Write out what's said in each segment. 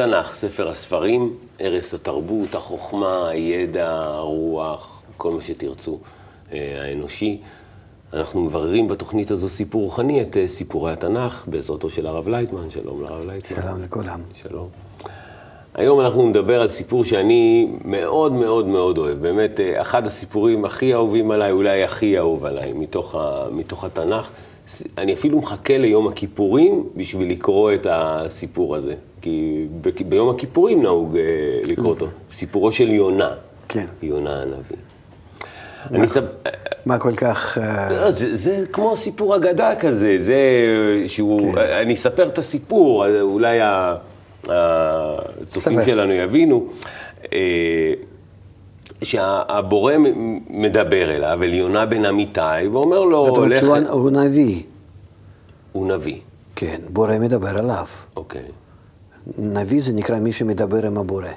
התנ"ך, ספר הספרים, ערש התרבות, החוכמה, הידע, הרוח, כל מה שתרצו, אה, האנושי. אנחנו מבררים בתוכנית הזו סיפור רוחני את אה, סיפורי התנ"ך, בעזרתו של הרב לייטמן. שלום לרב לייטמן. שלום לכולם. שלום. היום אנחנו נדבר על סיפור שאני מאוד מאוד מאוד אוהב. באמת, אה, אחד הסיפורים הכי אהובים עליי, אולי הכי אהוב עליי, מתוך, ה, מתוך התנ"ך. אני אפילו מחכה ליום הכיפורים בשביל לקרוא את הסיפור הזה. כי ב, ביום הכיפורים נהוג אה, לקרוא אותו. סיפורו של יונה. כן. יונה הנביא. מה, סב... מה כל כך... אה, לא, זה, זה כמו סיפור אגדה כזה, זה שהוא... כן. אני אספר את הסיפור, אולי הצופים שלנו יבינו. שהבורא מדבר אליו, אל יונה בן אמיתי, ואומר לו... זאת אומרת שהוא נביא. הוא נביא. כן, בורא מדבר עליו. אוקיי. נביא זה נקרא מי שמדבר עם הבורא.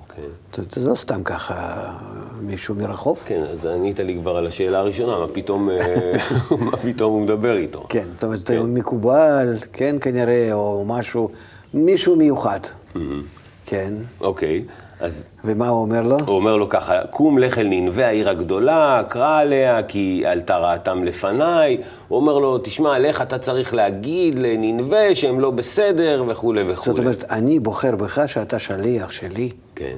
אוקיי. זה לא סתם ככה מישהו מרחוב. כן, אז ענית לי כבר על השאלה הראשונה, מה פתאום, אה, מה פתאום הוא מדבר איתו. כן, זאת אומרת, כן. מקובל, כן כנראה, או משהו, מישהו מיוחד. כן. אוקיי. אז... ומה הוא אומר לו? הוא אומר לו ככה, קום לך אל ננבה העיר הגדולה, קרא עליה, כי עלתה רעתם לפניי. הוא אומר לו, תשמע, לך אתה צריך להגיד לננבה שהם לא בסדר, וכולי וכולי. זאת אומרת, אני בוחר בך שאתה שליח שלי. כן.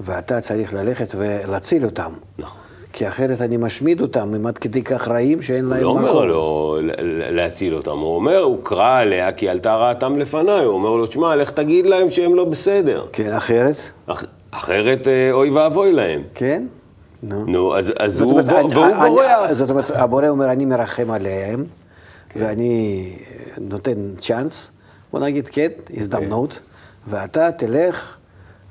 ואתה צריך ללכת ולהציל אותם. נכון. כי אחרת אני משמיד אותם, הם עד כדי כך רעים שאין להם מקום. הוא לא אומר לו להציל אותם, הוא אומר, הוא קרא עליה כי עלתה רעתם לפניי, הוא אומר לו, שמע, לך תגיד להם שהם לא בסדר. כן, אחרת? אח, אחרת אה, אוי ואבוי להם. כן? נו. נו, אז, אז הוא, אומרת, והוא בורח. זאת אומרת, הבורא אומר, אני מרחם עליהם, כן. ואני נותן צ'אנס, בוא נגיד כן, הזדמנות, כן. ואתה תלך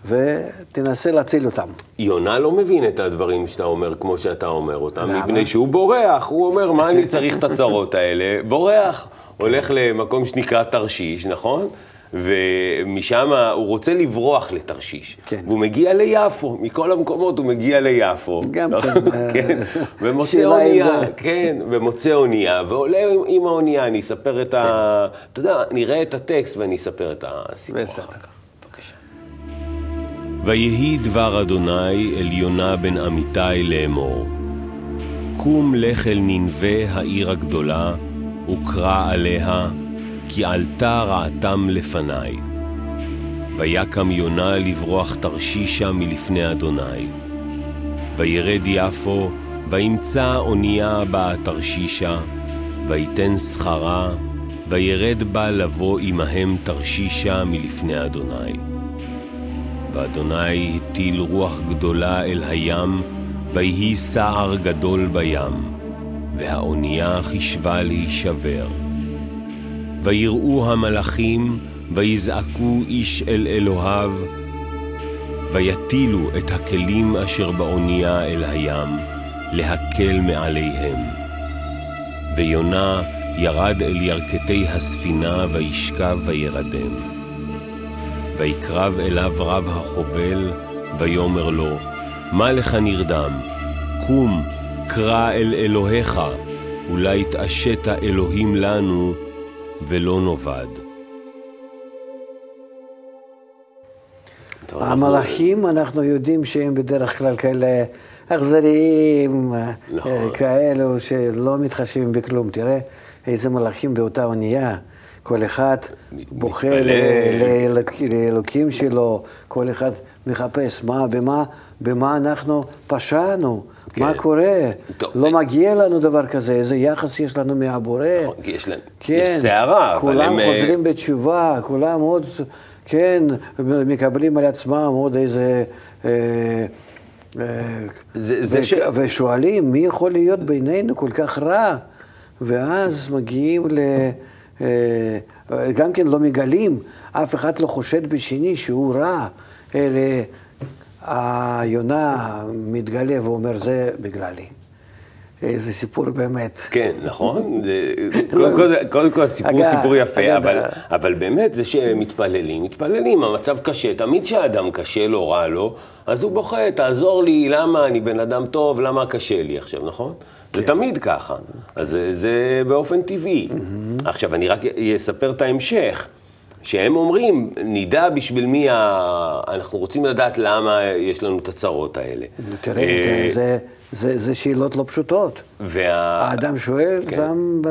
ותנסה להציל אותם. יונה לא מבין את הדברים שאתה אומר כמו שאתה אומר אותם, למה? מפני שהוא בורח, הוא אומר, מה אני צריך את הצרות האלה? בורח. הולך למקום שנקרא תרשיש, נכון? ומשם הוא רוצה לברוח לתרשיש. כן. והוא מגיע ליפו, מכל המקומות הוא מגיע ליפו. גם לא? כן. כן. ומוצא אונייה, כן, ומוצא אונייה, ועולה עם האונייה, אני אספר את כן. ה... אתה יודע, נראה את הטקסט ואני אספר את הסיפור אחר כך. ויהי דבר אדוני אל יונה בן אמיתי לאמור. קום לך אל ננבה העיר הגדולה, וקרא עליה, כי עלתה רעתם לפניי. ויקם יונה לברוח תרשישה מלפני אדוני. וירד יפו, וימצא אונייה באה תרשישה, ויתן שכרה, וירד בה לבוא עמהם תרשישה מלפני אדוני. ואדוני הטיל רוח גדולה אל הים, ויהי סער גדול בים, והאונייה חישבה להישבר. ויראו המלאכים, ויזעקו איש אל אלוהיו, ויטילו את הכלים אשר באונייה אל הים, להקל מעליהם. ויונה ירד אל ירכתי הספינה, וישכב וירדם. ויקרב אליו רב החובל, ויאמר לו, מה לך נרדם? קום, קרא אל אלוהיך, אולי יתעשת אלוהים לנו, ולא נאבד. המלאכים, אנחנו יודעים שהם בדרך כלל כאלה אכזריים, נכון. כאלו שלא מתחשבים בכלום. תראה איזה מלאכים באותה אונייה. כל אחד בוחר לאלוקים שלו, כל אחד מחפש מה, במה, במה אנחנו פשענו, כן. מה קורה, טוב. לא מגיע לנו דבר כזה, איזה יחס יש לנו מהבורא. נכון, יש להם, כן, יש סערה, אבל הם... כולם אה, חוזרים בתשובה, כולם עוד, כן, מקבלים על עצמם עוד איזה... אה, אה, זה, זה וש... ש... ושואלים, מי יכול להיות בינינו כל כך רע? ואז מגיעים ל... אה, גם כן לא מגלים, אף אחד לא חושד בשני שהוא רע, אלא היונה מתגלה ואומר, זה בגללי. איזה סיפור באמת. כן, נכון. קודם כל הסיפור הוא סיפור יפה, אבל, אבל באמת זה שהם מתפללים, מתפללים, המצב קשה, תמיד כשאדם קשה לו, רע לו, אז הוא בוכה, תעזור לי, למה אני בן אדם טוב, למה קשה לי עכשיו, נכון? זה כן. תמיד ככה, אז זה, זה באופן טבעי. עכשיו, אני רק אספר את ההמשך. שהם אומרים, נדע בשביל מי, ה... אנחנו רוצים לדעת למה יש לנו את הצרות האלה. תראה, אה, זה, זה, זה שאלות לא פשוטות. וה... האדם שואל כן. גם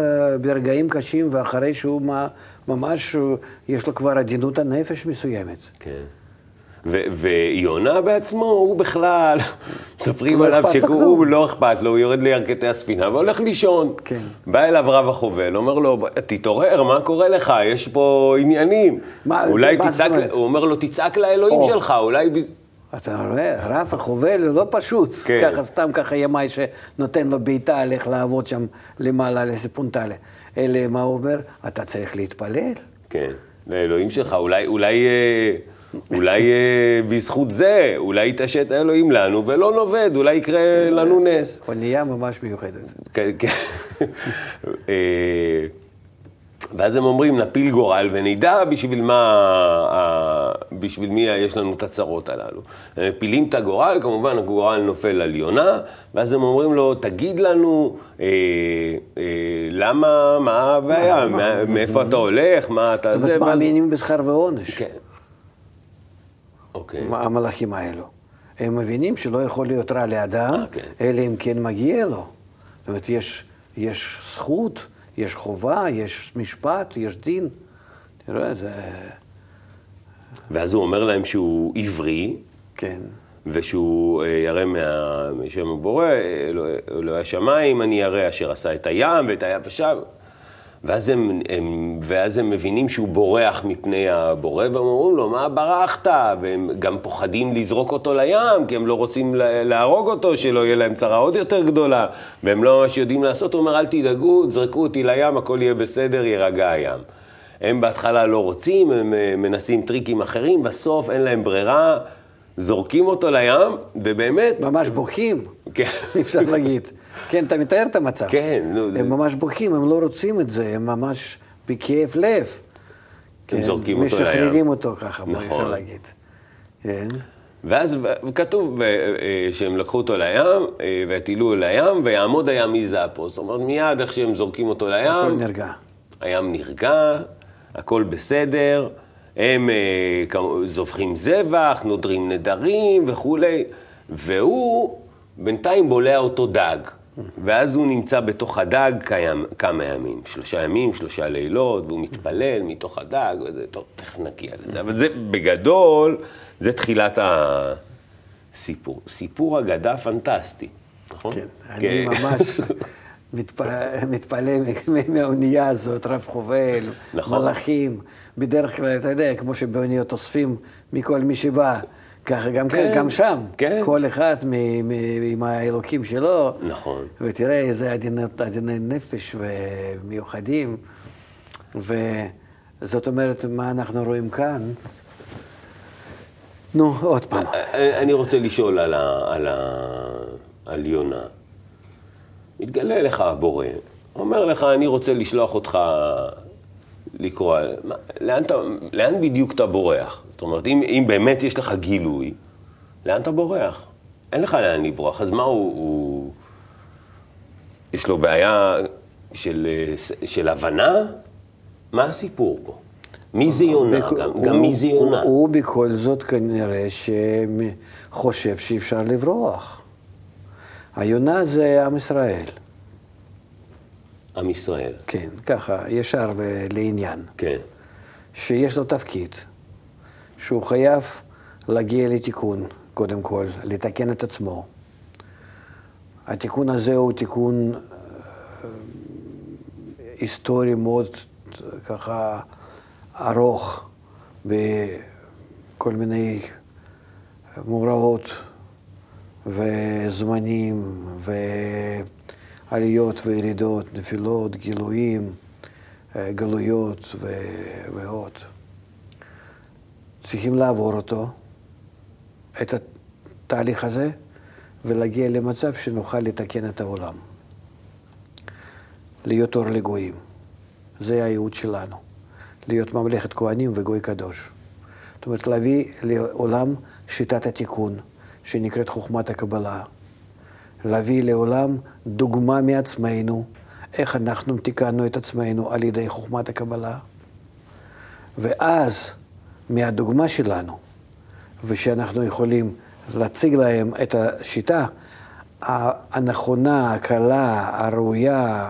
ברגעים קשים, ואחרי שהוא ממש, יש לו כבר עדינות הנפש מסוימת. כן. ויונה בעצמו, הוא בכלל, מספרים לא עליו שהוא לא אכפת לו, הוא יורד לירכתי הספינה והולך לישון. כן. בא אליו רב החובל, אומר לו, תתעורר, מה קורה לך? יש פה עניינים. מה, אולי תצעק, הוא אומר לו, תצעק לאלוהים או. שלך, אולי... אתה רואה, רב החובל לא פשוט, כן. ככה סתם ככה ימי שנותן לו בעיטה, הלך לעבוד שם למעלה לסיפונטלה. אלא מה הוא אומר? אתה צריך להתפלל. כן, לאלוהים שלך, אולי, אולי... אולי אה, בזכות זה, אולי יתעשת האלוהים לנו ולא נובד, אולי יקרה לנו נס. אונייה ממש מיוחדת. כן, כן. אה, ואז הם אומרים, נפיל גורל ונדע בשביל מה, בשביל מי יש לנו את הצרות הללו. הם מפילים את הגורל, כמובן הגורל נופל על יונה, ואז הם אומרים לו, תגיד לנו, אה, אה, למה, מה הבעיה, מאיפה אתה הולך, מה אתה זה. זאת אומרת, מאמינים בשכר ועונש. כן. אוקיי. המלאכים האלו. הם מבינים שלא יכול להיות רע לאדם, okay. אוקיי. אלא אם כן מגיע לו. זאת אומרת, יש, יש זכות, יש חובה, יש משפט, יש דין. תראה, זה... ואז הוא אומר להם שהוא עברי. כן. ושהוא אה, ירא משם הבורא, אלוהי השמיים, אני ירא אשר עשה את הים ואת היבשה. ואז הם, הם, ואז הם מבינים שהוא בורח מפני הבורא, והם אומרים לו, מה ברחת? והם גם פוחדים לזרוק אותו לים, כי הם לא רוצים להרוג אותו, שלא יהיה להם צרה עוד יותר גדולה, והם לא ממש יודעים לעשות. הוא אומר, אל תדאגו, זרקו אותי לים, הכל יהיה בסדר, יירגע הים. הם בהתחלה לא רוצים, הם אה, מנסים טריקים אחרים, בסוף אין להם ברירה, זורקים אותו לים, ובאמת... ממש בוכים, כן. אפשר להגיד. כן, אתה מתאר את המצב. כן, נו. הם ממש בוכים, הם לא רוצים את זה, הם ממש בכאב לב. הם כן, זורקים אותו לים. משחררים אותו ככה, נכון. אפשר להגיד. כן. ואז כתוב אה, שהם לקחו אותו לים, אה, והטילו לים, ויעמוד הים מזעפו. זאת אומרת, מיד איך שהם זורקים אותו לים... הכל נרגע. הים נרגע, הכל בסדר, הם אה, זובחים זבח, נודרים נדרים וכולי, והוא בינתיים בולע אותו דג. ואז הוא נמצא בתוך הדג קיים, כמה ימים, שלושה ימים, שלושה לילות, והוא מתפלל מתוך הדג, וזה, טוב, תכף נגיע לזה. אבל זה, בגדול, זה תחילת הסיפור. סיפור אגדה פנטסטי, נכון? כן, אני ממש מתפלא מהאונייה הזאת, רב חובל, נכון. מלאכים. בדרך כלל, אתה יודע, כמו שבאוניות אוספים מכל מי שבא. ככה גם, כן, גם שם, כן. כל אחד מ, מ, עם האלוקים שלו. נכון. ותראה איזה עדינות, עדיני נפש ומיוחדים. וזאת אומרת, מה אנחנו רואים כאן? נו, עוד פעם. אני רוצה לשאול על, ה, על, ה, על יונה. מתגלה לך הבורא, אומר לך, אני רוצה לשלוח אותך לקרוא, לאן, אתה, לאן בדיוק אתה בורח? זאת אומרת, אם, אם באמת יש לך גילוי, לאן אתה בורח? אין לך לאן לברוח, אז מה הוא... הוא... יש לו בעיה של, של הבנה? מה הסיפור פה? מי זה יונה? בכ... גם, הוא, גם מי זה יונה? הוא, הוא בכל זאת כנראה שחושב שאפשר לברוח. היונה זה עם ישראל. עם ישראל. כן, ככה, ישר ולעניין. כן. שיש לו תפקיד, שהוא חייב להגיע לתיקון, קודם כל, לתקן את עצמו. התיקון הזה הוא תיקון אה, היסטורי מאוד ככה ארוך בכל מיני מאורעות וזמנים ועליות וירידות, נפילות, גילויים, אה, גלויות ועוד. צריכים לעבור אותו, את התהליך הזה, ולהגיע למצב שנוכל לתקן את העולם. להיות אור לגויים. זה הייעוד שלנו. להיות ממלכת כהנים וגוי קדוש. זאת אומרת, להביא לעולם שיטת התיקון, שנקראת חוכמת הקבלה. להביא לעולם דוגמה מעצמנו, איך אנחנו תיקנו את עצמנו על ידי חוכמת הקבלה. ואז, מהדוגמה שלנו, ושאנחנו יכולים להציג להם את השיטה הנכונה, הקלה, הראויה,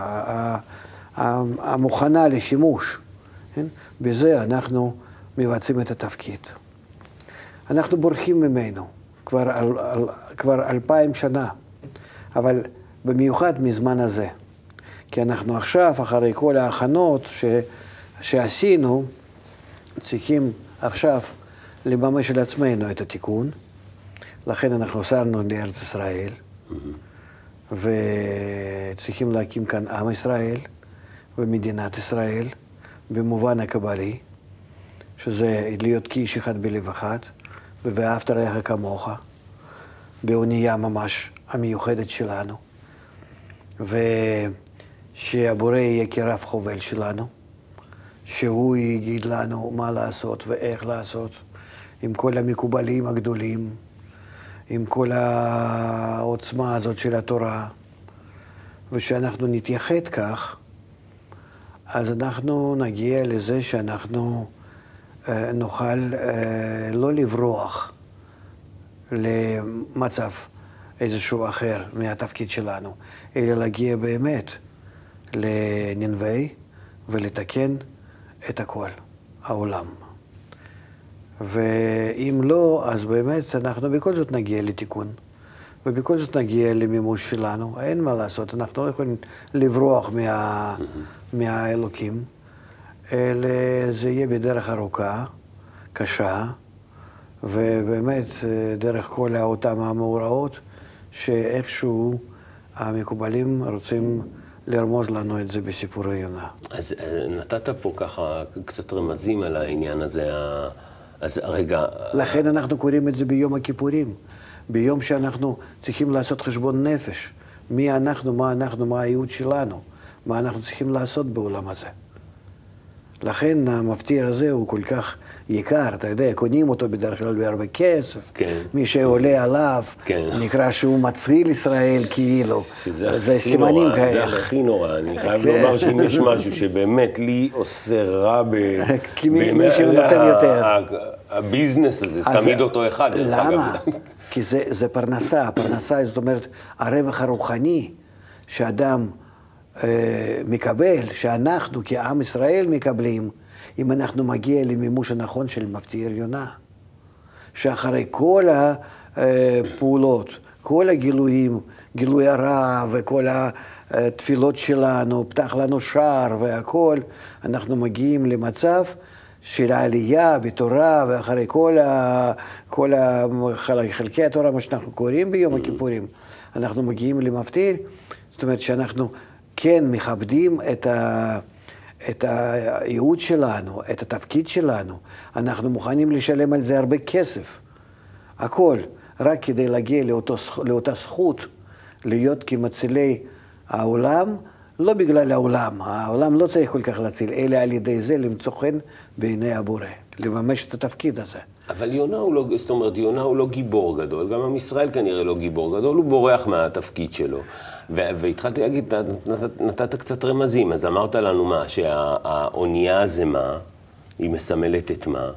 המוכנה לשימוש, כן? בזה אנחנו מבצעים את התפקיד. אנחנו בורחים ממנו כבר, על, על, כבר אלפיים שנה, אבל במיוחד מזמן הזה. כי אנחנו עכשיו, אחרי כל ההכנות ש, שעשינו, צריכים עכשיו לממש על עצמנו את התיקון. לכן אנחנו נסענו לארץ ישראל, mm-hmm. וצריכים להקים כאן עם ישראל ומדינת ישראל, במובן הקבלי, שזה להיות כאיש אחד בלב אחד, ואהבת רעך כמוך, באונייה ממש המיוחדת שלנו, ושהבורא יהיה כרב חובל שלנו, שהוא יגיד לנו מה לעשות ואיך לעשות, עם כל המקובלים הגדולים, עם כל העוצמה הזאת של התורה, ושאנחנו נתייחד כך, אז אנחנו נגיע לזה שאנחנו נוכל אה, לא לברוח למצב איזשהו אחר מהתפקיד שלנו, אלא להגיע באמת לננבי ולתקן את הכל, העולם. ואם לא, אז באמת אנחנו בכל זאת נגיע לתיקון, ובכל זאת נגיע למימוש שלנו. אין מה לעשות, אנחנו לא יכולים לברוח מה, מהאלוקים, אלא זה יהיה בדרך ארוכה, קשה, ובאמת דרך כל אותם המאורעות, שאיכשהו המקובלים רוצים לרמוז לנו את זה בסיפור היונה. אז אה, נתת פה ככה קצת רמזים על העניין הזה. אז רגע... לכן אנחנו קוראים את זה ביום הכיפורים. ביום שאנחנו צריכים לעשות חשבון נפש. מי אנחנו, מה אנחנו, מה הייעוד שלנו, מה אנחנו צריכים לעשות בעולם הזה. לכן המפטיר הזה הוא כל כך יקר, אתה יודע, קונים אותו בדרך כלל בהרבה כסף. כן. מי שעולה עליו, כן. נקרא שהוא מציל ישראל כאילו. זה סימנים נורא, כאלה. זה הכי נורא. אני חייב כן. לומר שאם יש משהו שבאמת לי עושה רע ב... כי מי שנותן יותר. הביזנס הזה, זה תמיד אותו אחד. למה? כי זה, זה פרנסה, הפרנסה זאת אומרת, הרווח הרוחני שאדם מקבל, שאנחנו כעם ישראל מקבלים, אם אנחנו מגיע למימוש הנכון של מפתיע יונה. שאחרי כל הפעולות, כל הגילויים, גילוי הרע וכל התפילות שלנו, פתח לנו שער והכול, אנחנו מגיעים למצב של העלייה בתורה ואחרי כל, ה, כל ה, חלקי התורה, מה שאנחנו קוראים ביום הכיפורים, אנחנו מגיעים למפתיע, זאת אומרת שאנחנו כן מכבדים את ה... את הייעוד שלנו, את התפקיד שלנו, אנחנו מוכנים לשלם על זה הרבה כסף. הכל, רק כדי להגיע לאותו, לאותה זכות להיות כמצילי העולם, לא בגלל העולם, העולם לא צריך כל כך להציל, אלא על ידי זה למצוא חן בעיני הבורא, לממש את התפקיד הזה. אבל יונה הוא לא, זאת אומרת, יונה הוא לא גיבור גדול, גם עם ישראל כנראה לא גיבור גדול, הוא בורח מהתפקיד שלו. והתחלתי להגיד, נתת, נתת קצת רמזים, אז אמרת לנו מה, שהאונייה זה מה, היא מסמלת את מה.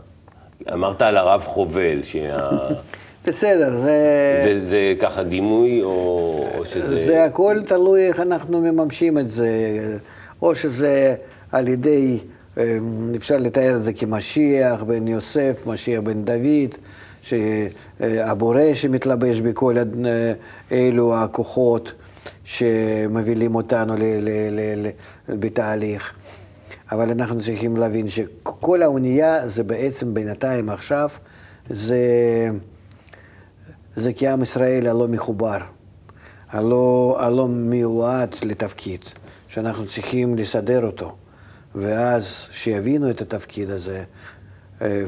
אמרת על הרב חובל, שה... בסדר, זה... זה... זה ככה דימוי, או, או שזה... זה הכל תלוי איך אנחנו מממשים את זה, או שזה על ידי, אה, אפשר לתאר את זה כמשיח בן יוסף, משיח בן דוד, שהבורא שמתלבש בכל אלו הכוחות. שמובילים אותנו בתהליך. אבל אנחנו צריכים להבין שכל האונייה זה בעצם בינתיים עכשיו, זה, זה כעם ישראל הלא מחובר, הלא, הלא מיועד לתפקיד, שאנחנו צריכים לסדר אותו. ואז שיבינו את התפקיד הזה, אה,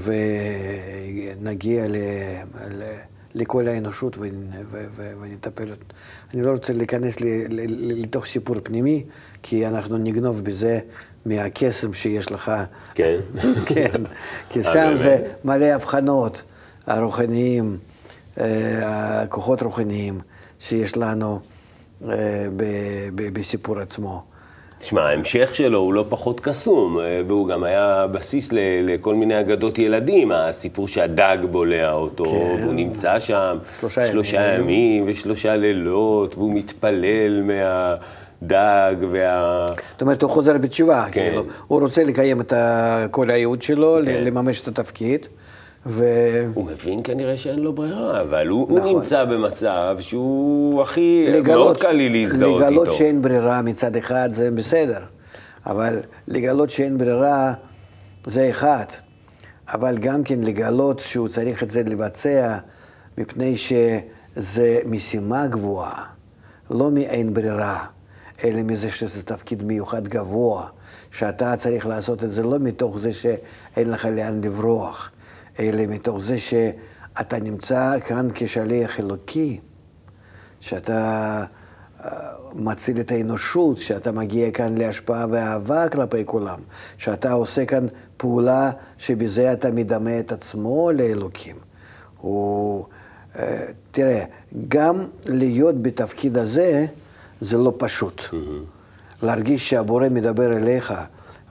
ונגיע ל... ל לכל האנושות ונטפל. אני לא רוצה להיכנס לתוך סיפור פנימי, כי אנחנו נגנוב בזה מהקסם שיש לך. כן. כן, כי אה, שם זה מלא הבחנות הרוחניים, אה, הכוחות רוחניים שיש לנו אה, בסיפור עצמו. תשמע, ההמשך שלו הוא לא פחות קסום, אה, והוא גם היה בסיס ל- לכל מיני אגדות ילדים, הסיפור שהדג בולע אותו, כן. והוא נמצא שם שלושה שלושה ימים. ימים ושלושה לילות, והוא מתפלל מהדג וה... זאת אומרת, הוא חוזר בתשובה, כן. כאילו, הוא רוצה לקיים את כל הייעוד שלו, כן. לממש את התפקיד, ו... הוא מבין כנראה שאין לו ברירה, אבל הוא, הוא נכון. נמצא במצב שהוא הכי, לגלות, מאוד קל לי להזדהות לגלות איתו. שאין ברירה מצד אחד זה בסדר, אבל לגלות שאין ברירה זה אחד, אבל גם כן לגלות שהוא צריך את זה לבצע מפני שזה משימה גבוהה, לא מאין ברירה, אלא מזה שזה תפקיד מיוחד גבוה, שאתה צריך לעשות את זה לא מתוך זה שאין לך לאן לברוח, אלא מתוך זה שאתה נמצא כאן כשליח אלוקי. שאתה אה, מציל את האנושות, שאתה מגיע כאן להשפעה ואהבה כלפי כולם, שאתה עושה כאן פעולה שבזה אתה מדמה את עצמו לאלוקים. הוא, אה, תראה, גם להיות בתפקיד הזה, זה לא פשוט. להרגיש שהבורא מדבר אליך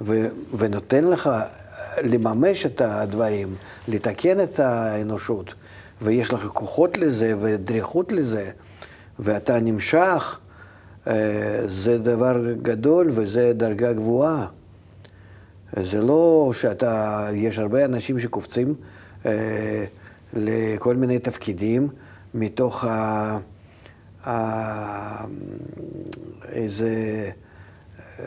ו- ונותן לך לממש את הדברים, לתקן את האנושות, ויש לך כוחות לזה ודריכות לזה, ואתה נמשך, אה, זה דבר גדול וזה דרגה גבוהה. זה לא שאתה, יש הרבה אנשים שקופצים אה, לכל מיני תפקידים מתוך ה... ה... איזה אה,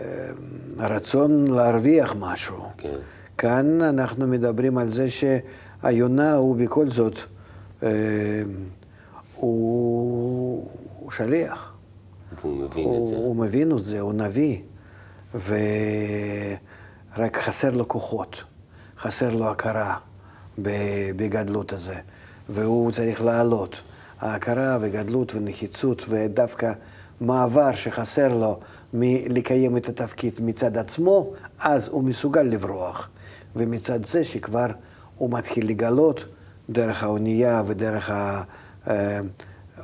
רצון להרוויח משהו. כן. כאן אנחנו מדברים על זה שהיונה הוא בכל זאת, אה, הוא, הוא שליח. והוא מבין את הוא, זה. הוא מבין את זה, הוא נביא, ורק חסר לו כוחות, חסר לו הכרה בגדלות הזה, והוא צריך לעלות. ההכרה וגדלות ונחיצות ודווקא מעבר שחסר לו מלקיים את התפקיד מצד עצמו, אז הוא מסוגל לברוח. ומצד זה שכבר הוא מתחיל לגלות דרך האונייה ודרך ה... אה,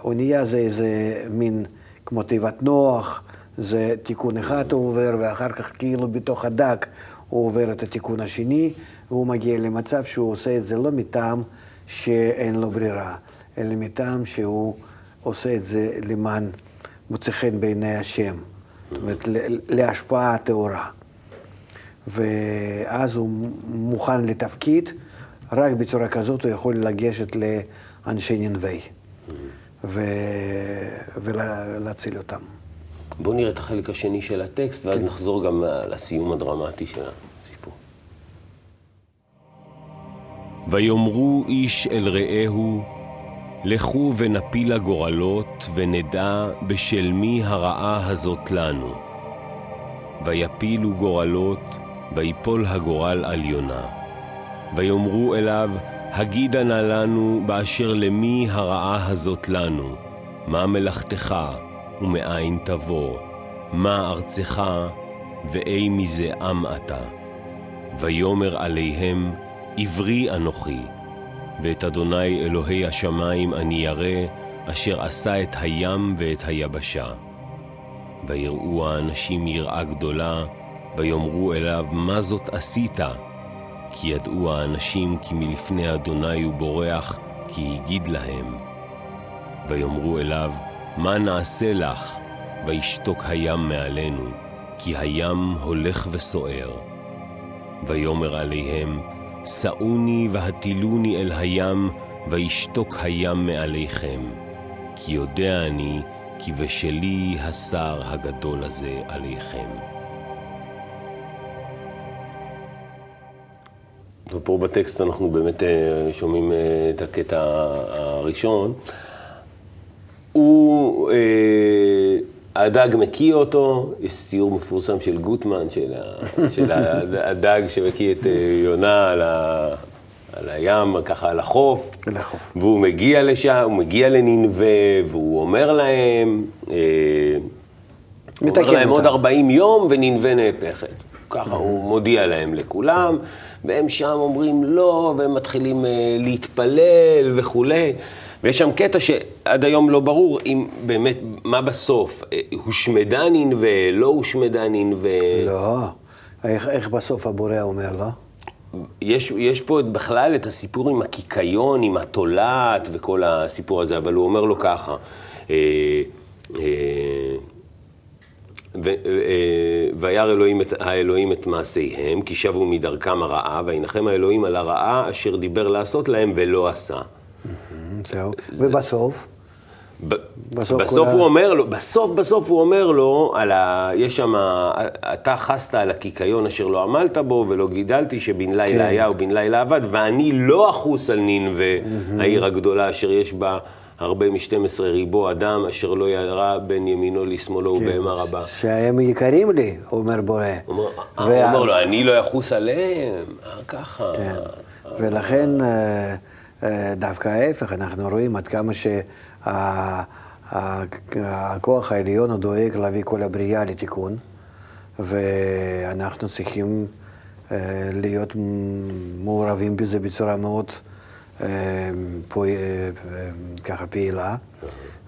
אונייה זה איזה מין כמו תיבת נוח, זה תיקון אחד הוא עובר, ואחר כך כאילו בתוך הדק הוא עובר את התיקון השני, והוא מגיע למצב שהוא עושה את זה לא מטעם שאין לו ברירה, אלא מטעם שהוא עושה את זה למען מוצא חן בעיני השם, זאת אומרת להשפעה טהורה. ואז הוא מוכן לתפקיד, רק בצורה כזאת הוא יכול לגשת לאנשי ננבי ו... ולהציל אותם. בואו נראה את החלק השני של הטקסט, ואז נחזור גם לסיום הדרמטי של הסיפור. ויאמרו איש אל רעהו, לכו ונפילה גורלות, ונדע בשל מי הרעה הזאת לנו. ויפילו גורלות, ויפול הגורל על יונה. ויאמרו אליו, הגידה נא לנו באשר למי הרעה הזאת לנו, מה מלאכתך ומאין תבוא, מה ארצך ואי מזה עם אתה. ויאמר עליהם, עברי אנוכי, ואת אדוני אלוהי השמיים אני ירא, אשר עשה את הים ואת היבשה. ויראו האנשים יראה גדולה, ויאמרו אליו, מה זאת עשית? כי ידעו האנשים כי מלפני אדוני הוא בורח, כי הגיד להם. ויאמרו אליו, מה נעשה לך? וישתוק הים מעלינו, כי הים הולך וסוער. ויאמר עליהם, שאוני והטילוני אל הים, וישתוק הים מעליכם. כי יודע אני, כי בשלי השר הגדול הזה עליכם. ופה בטקסט אנחנו באמת אה, שומעים אה, את הקטע הראשון. הוא, אה, הדג מקיא אותו, יש ציור מפורסם של גוטמן, של, ה, של הדג שמקיא את אה, יונה על, ה, על הים, ככה על החוף. על החוף. והוא מגיע לשם, הוא מגיע לנינווה, והוא אומר להם, אה, הוא אומר להם עוד אותם. 40 יום וננווה נהפכת. ככה הוא מודיע להם לכולם, והם שם אומרים לא, והם מתחילים אה, להתפלל וכולי. ויש שם קטע שעד היום לא ברור אם באמת, מה בסוף, הושמדה נינווה, לא הושמדה נינווה. לא, איך, איך בסוף הבורא אומר, לא? יש, יש פה בכלל את הסיפור עם הקיקיון, עם התולעת וכל הסיפור הזה, אבל הוא אומר לו ככה, אה, אה, אה, וירא אלוהים את, האלוהים את מעשיהם, כי שבו מדרכם הרעה, וינחם האלוהים על הרעה אשר דיבר לעשות להם ולא עשה. זהו. ובסוף? בסוף, בסוף הוא אומר לו, בסוף בסוף הוא אומר לו, על ה... יש שם, אתה חסת על הקיקיון אשר לא עמלת בו ולא גידלתי שבן לילה כן. היה ובן לילה עבד, ואני לא אחוס על נינווה, mm-hmm. העיר הגדולה אשר יש בה הרבה משתים עשרה ריבו אדם אשר לא ירא בין ימינו לשמאלו כן. ובהמה רבה. שהם יקרים לי, אומר בורא. הוא אומר, וה... אומר לו, אני לא אחוס עליהם, אה, ככה. כן. ולכן... דווקא ההפך, אנחנו רואים עד כמה שהכוח העליון הוא דואג להביא כל הבריאה לתיקון, ואנחנו צריכים להיות מעורבים בזה בצורה מאוד ככה פעילה,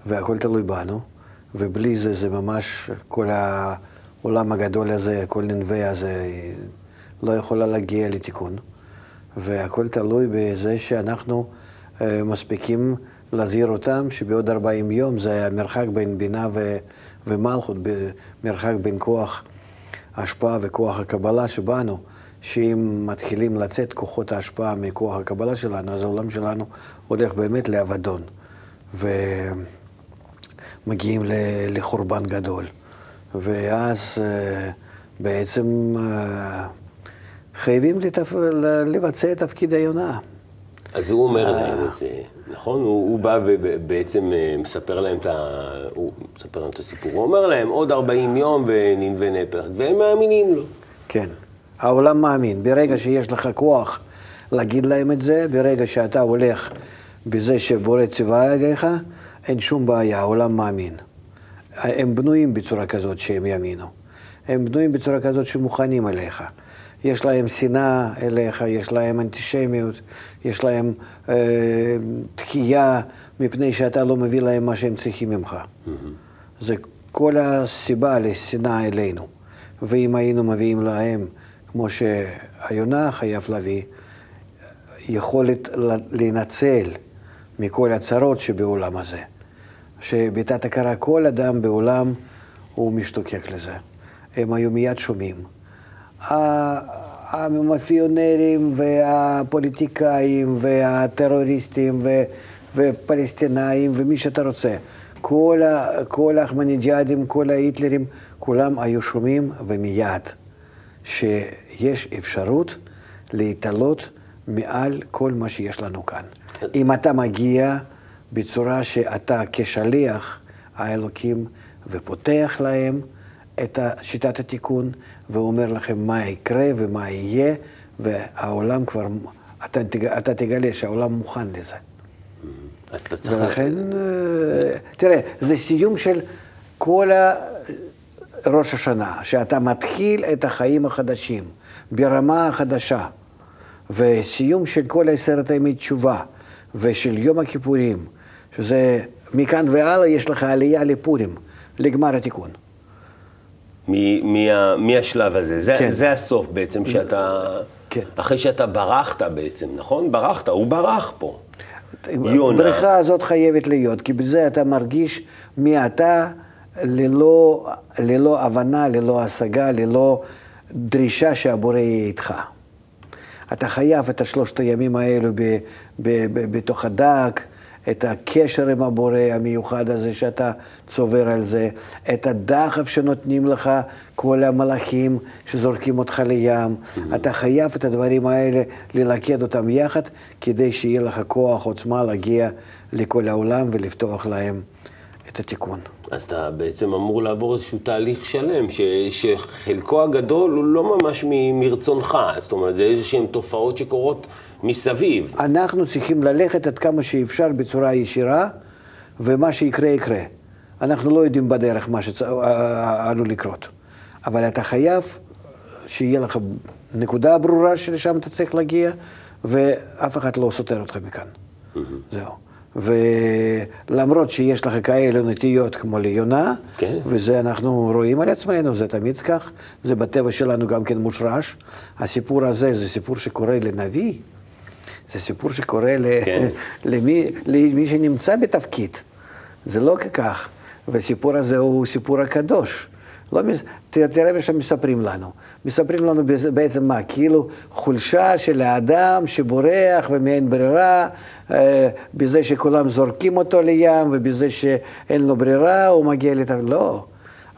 והכל תלוי בנו, ובלי זה זה ממש כל העולם הגדול הזה, כל ננבי הזה, לא יכולה להגיע לתיקון. והכל תלוי בזה שאנחנו אה, מספיקים להזהיר אותם שבעוד 40 יום זה המרחק בין בינה ו- ומלכות, מרחק בין כוח ההשפעה וכוח הקבלה שבנו, שאם מתחילים לצאת כוחות ההשפעה מכוח הקבלה שלנו, אז העולם שלנו הולך באמת לאבדון, ומגיעים לחורבן גדול. ואז אה, בעצם אה, חייבים לתפ... לבצע את תפקיד היונה. אז הוא אומר להם את זה, נכון? הוא, הוא בא ובעצם אה, מספר להם את ה... הוא מספר להם את הסיפור. הוא אומר להם, עוד 40 יום וננבה נפח, והם מאמינים לו. כן, העולם מאמין. ברגע שיש לך כוח להגיד להם את זה, ברגע שאתה הולך בזה שבורא ציווה עליך, אין שום בעיה, העולם מאמין. הם בנויים בצורה כזאת שהם יאמינו. הם בנויים בצורה כזאת שמוכנים אליך. יש להם שנאה אליך, יש להם אנטישמיות, יש להם אה, תקיעה מפני שאתה לא מביא להם מה שהם צריכים ממך. Mm-hmm. זה כל הסיבה לשנאה אלינו. ואם היינו מביאים להם, כמו שהיונה חייב להביא, יכולת להינצל מכל הצרות שבעולם הזה. שבתת הכרה כל אדם בעולם הוא משתוקק לזה. הם היו מיד שומעים. המאפיונרים והפוליטיקאים והטרוריסטים ופלסטינאים ומי שאתה רוצה. כל, כל האחמניג'אדים, כל ההיטלרים, כולם היו שומעים ומיד שיש אפשרות להתעלות מעל כל מה שיש לנו כאן. אם אתה מגיע בצורה שאתה כשליח האלוקים ופותח להם את שיטת התיקון, ואומר לכם מה יקרה ומה יהיה, והעולם כבר, אתה, אתה תגלה שהעולם מוכן לזה. אז אתה צריך... ולכן, אה, תראה, זה סיום של כל ראש השנה, שאתה מתחיל את החיים החדשים ברמה החדשה, וסיום של כל עשרת ימי תשובה, ושל יום הכיפורים, שזה מכאן והלאה יש לך עלייה לפורים, לגמר התיקון. מהשלב הזה. זה, כן. זה הסוף בעצם, שאתה... כן. אחרי שאתה ברחת בעצם, נכון? ברחת, הוא ברח פה. יונה. הבריכה הזאת חייבת להיות, כי בזה אתה מרגיש מי אתה ללא, ללא הבנה, ללא השגה, ללא דרישה שהבורא יהיה איתך. אתה חייב את השלושת הימים האלו ב, ב, ב, בתוך הדק, את הקשר עם הבורא המיוחד הזה שאתה צובר על זה, את הדחף שנותנים לך כל המלאכים שזורקים אותך לים. Mm-hmm. אתה חייב את הדברים האלה ללכד אותם יחד, כדי שיהיה לך כוח, עוצמה להגיע לכל העולם ולפתוח להם את התיקון. אז אתה בעצם אמור לעבור איזשהו תהליך שלם, ש, שחלקו הגדול הוא לא ממש מרצונך, זאת אומרת, זה איזשהן תופעות שקורות מסביב. אנחנו צריכים ללכת עד כמה שאפשר בצורה ישירה, ומה שיקרה יקרה. אנחנו לא יודעים בדרך מה שעלול לקרות. אבל אתה חייב שיהיה לך נקודה ברורה שלשם אתה צריך להגיע, ואף אחד לא סותר אותך מכאן. Mm-hmm. זהו. ולמרות שיש לך כאלה נטיות כמו ליונה, כן. וזה אנחנו רואים על עצמנו, זה תמיד כך, זה בטבע שלנו גם כן מושרש. הסיפור הזה זה סיפור שקורה לנביא, זה סיפור שקורה. כן. למי, למי שנמצא בתפקיד. זה לא כך, והסיפור הזה הוא סיפור הקדוש. לא, תראה מה שמספרים לנו. מספרים לנו בעצם מה? כאילו חולשה של האדם שבורח ומאין ברירה, אה, בזה שכולם זורקים אותו לים ובזה שאין לו ברירה הוא מגיע לת... לא.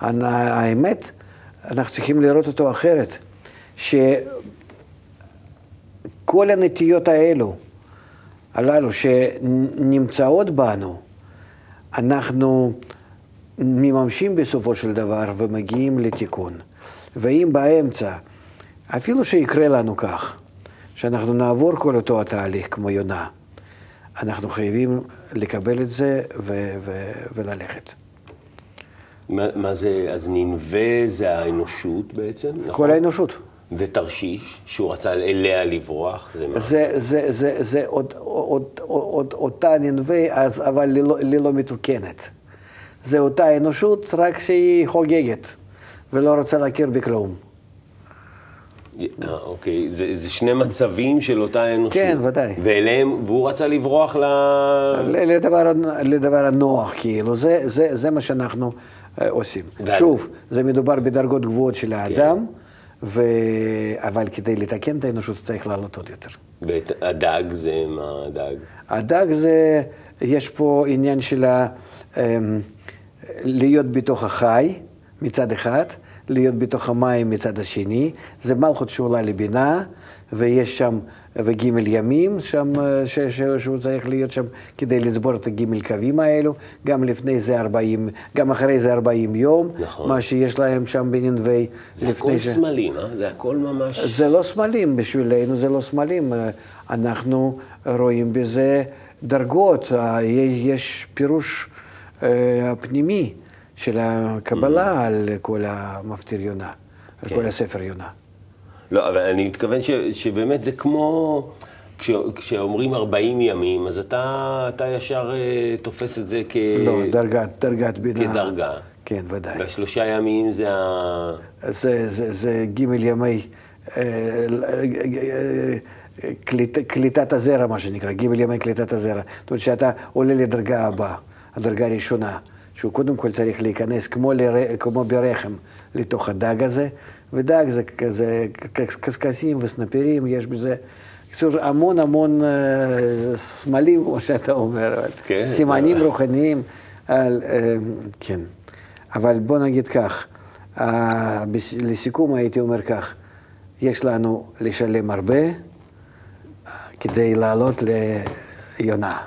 האמת, אנחנו צריכים לראות אותו אחרת. שכל הנטיות האלו, הללו שנמצאות בנו, אנחנו מממשים בסופו של דבר ומגיעים לתיקון. ואם באמצע, אפילו שיקרה לנו כך, שאנחנו נעבור כל אותו התהליך כמו יונה, אנחנו חייבים לקבל את זה ו- ו- וללכת. מה, מה זה, אז ננבה זה האנושות בעצם, נכון? כל האנושות. ותרשיש, שהוא רצה אליה לברוח, זה מה? זה, זה, זה, זה עוד, עוד, עוד, אותה ננבה, אז, אבל ללא, ללא מתוקנת. זה אותה אנושות, רק שהיא חוגגת, ולא רוצה להכיר בכלום. אה, אוקיי, זה, זה שני מצבים של אותה אנושות. כן, ודאי. ואליהם, והוא רצה לברוח ל... לדבר, לדבר הנוח, כאילו, זה, זה, זה מה שאנחנו אה, עושים. ועל- שוב, זה מדובר בדרגות גבוהות של האדם, ו... אבל כדי לתקן את האנושות צריך לעלות עוד יותר. והדג זה מה הדג? הדג זה, יש פה עניין של ה, אמ, להיות בתוך החי מצד אחד, להיות בתוך המים מצד השני. זה מלכות שעולה לבינה, ויש שם, וגימל ימים, שם, אה, ש, ש, שהוא צריך להיות שם כדי לצבור את הגימל קווים האלו. גם לפני זה 40, גם אחרי זה 40 יום. נכון. מה שיש להם שם בננבי. זה הכל סמלים, אה? זה הכל ממש... זה לא סמלים בשבילנו, זה לא סמלים. אה, אנחנו רואים בזה דרגות. אה, יש פירוש הפנימי של הקבלה על כל המפטיר יונה, על כן. כל הספר יונה. לא, אבל אני מתכוון ש, שבאמת זה כמו... כש, כשאומרים 40 ימים, אז אתה, אתה ישר אה, תופס את זה כ... לא, דרגת, דרגת בינה. כדרגה. כן, ודאי. והשלושה ימים זה ה... זה, זה, זה גימל ימי אה, אה, קליט, קליטת הזרע, מה שנקרא, גימל ימי קליטת הזרע. זאת אומרת שאתה עולה לדרגה הבאה, הדרגה הראשונה, שהוא קודם כל צריך להיכנס כמו, לר... כמו ברחם לתוך הדג הזה, ודג זה כזה קשקשים וסנפירים, יש בזה... בקיצור, המון המון אה, סמלים, כמו שאתה אומר, אבל כן. סימנים רוחניים, על, אה, כן. אבל בוא נגיד כך, אה, לסיכום הייתי אומר כך, יש לנו לשלם הרבה אה, כדי לעלות ליונה,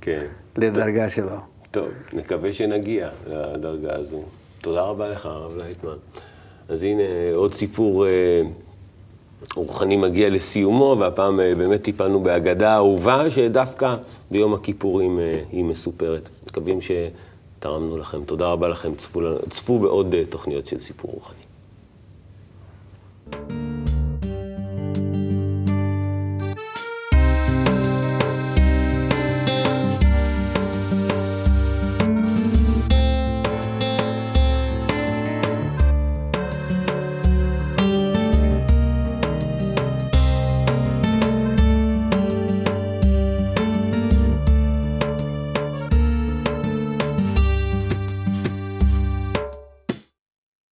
כן. לדרגה שלו. טוב, נקווה שנגיע לדרגה הזו. תודה רבה לך, הרב לייטמן. אז הנה עוד סיפור אה, רוחני מגיע לסיומו, והפעם אה, באמת טיפלנו באגדה אהובה, שדווקא ביום הכיפורים אה, היא מסופרת. מקווים שתרמנו לכם. תודה רבה לכם. צפו, צפו בעוד תוכניות של סיפור רוחני.